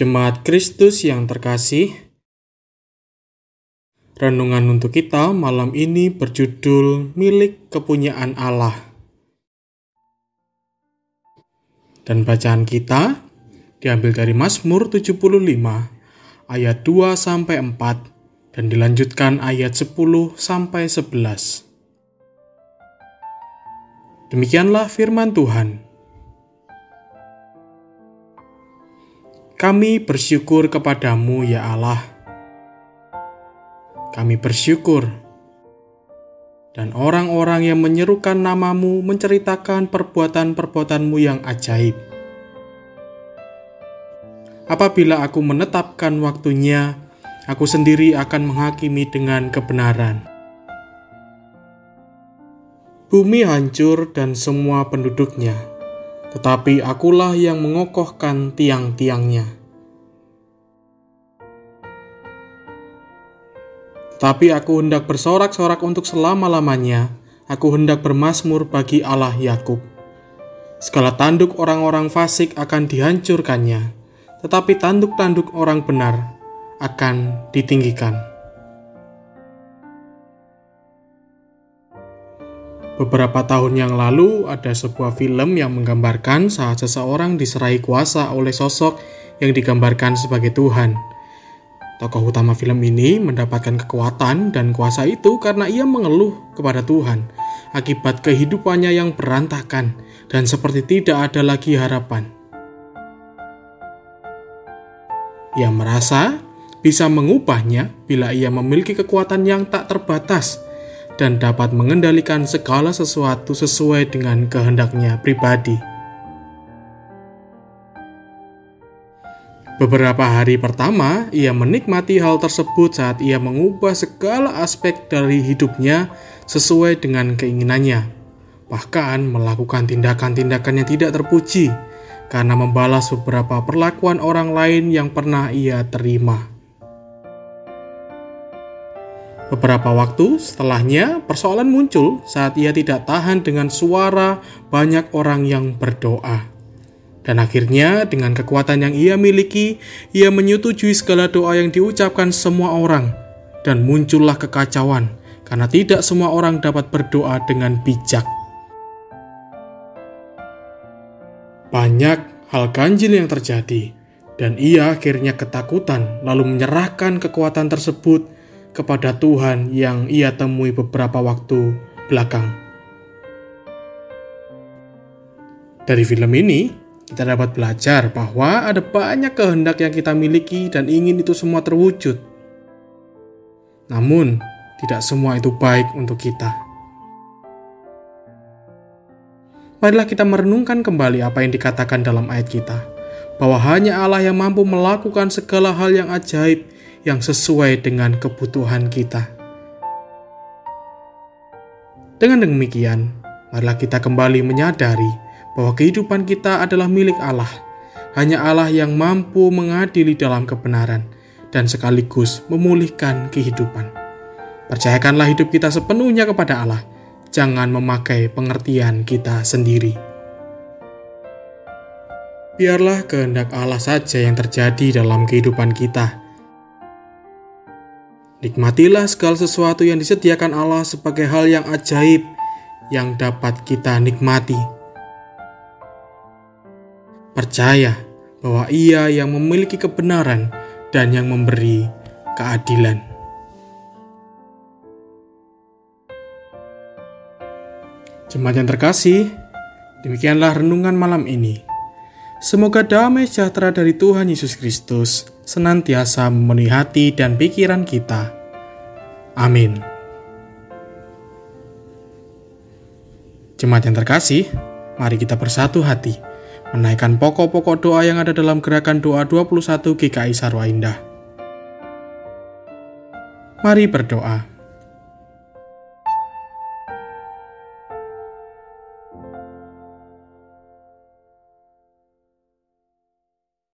Jemaat Kristus yang terkasih, renungan untuk kita malam ini berjudul Milik Kepunyaan Allah. Dan bacaan kita diambil dari Mazmur 75 ayat 2 sampai 4 dan dilanjutkan ayat 10 sampai 11. Demikianlah firman Tuhan. Kami bersyukur kepadamu, ya Allah. Kami bersyukur, dan orang-orang yang menyerukan namamu menceritakan perbuatan-perbuatanmu yang ajaib. Apabila aku menetapkan waktunya, aku sendiri akan menghakimi dengan kebenaran. Bumi hancur dan semua penduduknya tetapi akulah yang mengokohkan tiang-tiangnya. Tetapi aku hendak bersorak-sorak untuk selama-lamanya, aku hendak bermasmur bagi Allah Yakub. Segala tanduk orang-orang fasik akan dihancurkannya, tetapi tanduk-tanduk orang benar akan ditinggikan. Beberapa tahun yang lalu, ada sebuah film yang menggambarkan saat seseorang diserai kuasa oleh sosok yang digambarkan sebagai Tuhan. Tokoh utama film ini mendapatkan kekuatan dan kuasa itu karena ia mengeluh kepada Tuhan akibat kehidupannya yang berantakan dan seperti tidak ada lagi harapan. Ia merasa bisa mengubahnya bila ia memiliki kekuatan yang tak terbatas dan dapat mengendalikan segala sesuatu sesuai dengan kehendaknya pribadi. Beberapa hari pertama, ia menikmati hal tersebut saat ia mengubah segala aspek dari hidupnya sesuai dengan keinginannya, bahkan melakukan tindakan-tindakan yang tidak terpuji karena membalas beberapa perlakuan orang lain yang pernah ia terima. Beberapa waktu setelahnya, persoalan muncul saat ia tidak tahan dengan suara banyak orang yang berdoa. Dan akhirnya, dengan kekuatan yang ia miliki, ia menyetujui segala doa yang diucapkan semua orang, dan muncullah kekacauan karena tidak semua orang dapat berdoa dengan bijak. Banyak hal ganjil yang terjadi, dan ia akhirnya ketakutan, lalu menyerahkan kekuatan tersebut kepada Tuhan yang ia temui beberapa waktu belakang. Dari film ini, kita dapat belajar bahwa ada banyak kehendak yang kita miliki dan ingin itu semua terwujud. Namun, tidak semua itu baik untuk kita. Marilah kita merenungkan kembali apa yang dikatakan dalam ayat kita, bahwa hanya Allah yang mampu melakukan segala hal yang ajaib yang sesuai dengan kebutuhan kita. Dengan demikian, marilah kita kembali menyadari bahwa kehidupan kita adalah milik Allah. Hanya Allah yang mampu mengadili dalam kebenaran dan sekaligus memulihkan kehidupan. Percayakanlah hidup kita sepenuhnya kepada Allah. Jangan memakai pengertian kita sendiri. Biarlah kehendak Allah saja yang terjadi dalam kehidupan kita Nikmatilah segala sesuatu yang disediakan Allah sebagai hal yang ajaib yang dapat kita nikmati. Percaya bahwa Ia yang memiliki kebenaran dan yang memberi keadilan. Jemaat yang terkasih, demikianlah renungan malam ini. Semoga damai sejahtera dari Tuhan Yesus Kristus senantiasa memenuhi hati dan pikiran kita. Amin. Jemaat yang terkasih, mari kita bersatu hati, menaikkan pokok-pokok doa yang ada dalam gerakan doa 21 GKI Sarwa Indah. Mari berdoa.